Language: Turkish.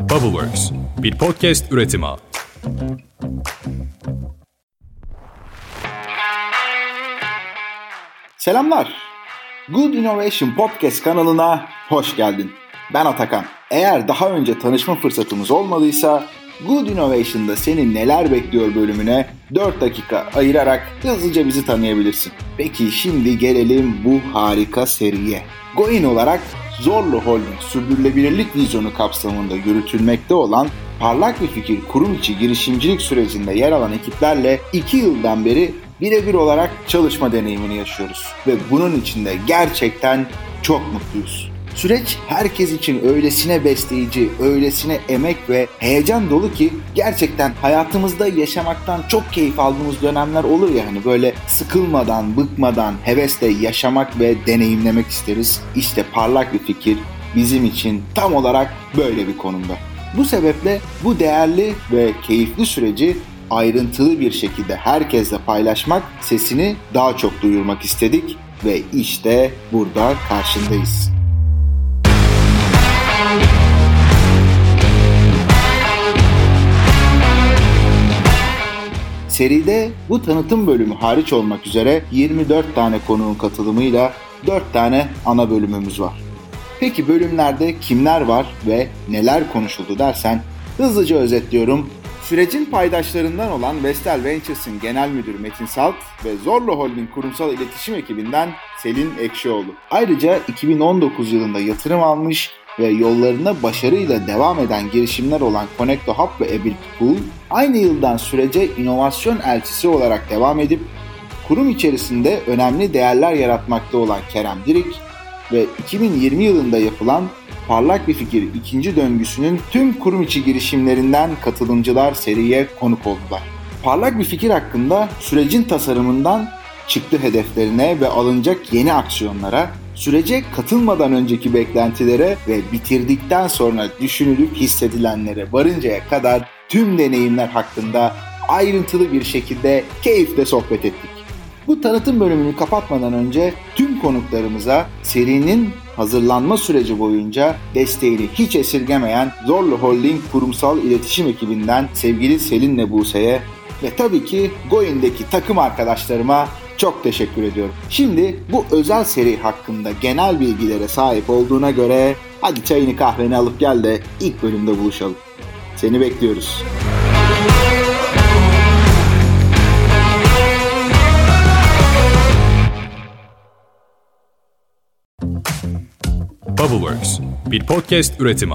Bubbleworks, bir podcast üretimi. Selamlar. Good Innovation Podcast kanalına hoş geldin. Ben Atakan. Eğer daha önce tanışma fırsatımız olmadıysa Good Innovation'da seni neler bekliyor bölümüne 4 dakika ayırarak hızlıca bizi tanıyabilirsin. Peki şimdi gelelim bu harika seriye. Goin olarak Zorlu Holding sürdürülebilirlik vizyonu kapsamında yürütülmekte olan parlak bir fikir kurum içi girişimcilik sürecinde yer alan ekiplerle 2 yıldan beri birebir olarak çalışma deneyimini yaşıyoruz. Ve bunun içinde gerçekten çok mutluyuz. Süreç herkes için öylesine besleyici, öylesine emek ve heyecan dolu ki gerçekten hayatımızda yaşamaktan çok keyif aldığımız dönemler olur ya hani böyle sıkılmadan, bıkmadan, hevesle yaşamak ve deneyimlemek isteriz. İşte parlak bir fikir bizim için tam olarak böyle bir konumda. Bu sebeple bu değerli ve keyifli süreci ayrıntılı bir şekilde herkesle paylaşmak, sesini daha çok duyurmak istedik ve işte burada karşındayız. Seride bu tanıtım bölümü hariç olmak üzere 24 tane konuğun katılımıyla 4 tane ana bölümümüz var. Peki bölümlerde kimler var ve neler konuşuldu dersen hızlıca özetliyorum. Sürecin paydaşlarından olan Vestel Ventures'ın genel müdürü Metin Salt ve Zorlu Holding kurumsal iletişim ekibinden Selin Ekşioğlu. Ayrıca 2019 yılında yatırım almış ve yollarına başarıyla devam eden girişimler olan Connecto Hub ve Ability Pool, aynı yıldan sürece inovasyon elçisi olarak devam edip kurum içerisinde önemli değerler yaratmakta olan Kerem Dirik ve 2020 yılında yapılan Parlak Bir Fikir ikinci döngüsünün tüm kurum içi girişimlerinden katılımcılar seriye konuk oldular. Parlak Bir Fikir hakkında sürecin tasarımından çıktı hedeflerine ve alınacak yeni aksiyonlara, sürece katılmadan önceki beklentilere ve bitirdikten sonra düşünülüp hissedilenlere varıncaya kadar tüm deneyimler hakkında ayrıntılı bir şekilde keyifle sohbet ettik. Bu tanıtım bölümünü kapatmadan önce tüm konuklarımıza serinin hazırlanma süreci boyunca desteğini hiç esirgemeyen Zorlu Holding kurumsal iletişim ekibinden sevgili Selin Buse'ye ve tabii ki Goin'deki takım arkadaşlarıma çok teşekkür ediyorum. Şimdi bu özel seri hakkında genel bilgilere sahip olduğuna göre hadi çayını kahveni alıp gel de ilk bölümde buluşalım. Seni bekliyoruz. Bubbleworks, bir podcast üretimi.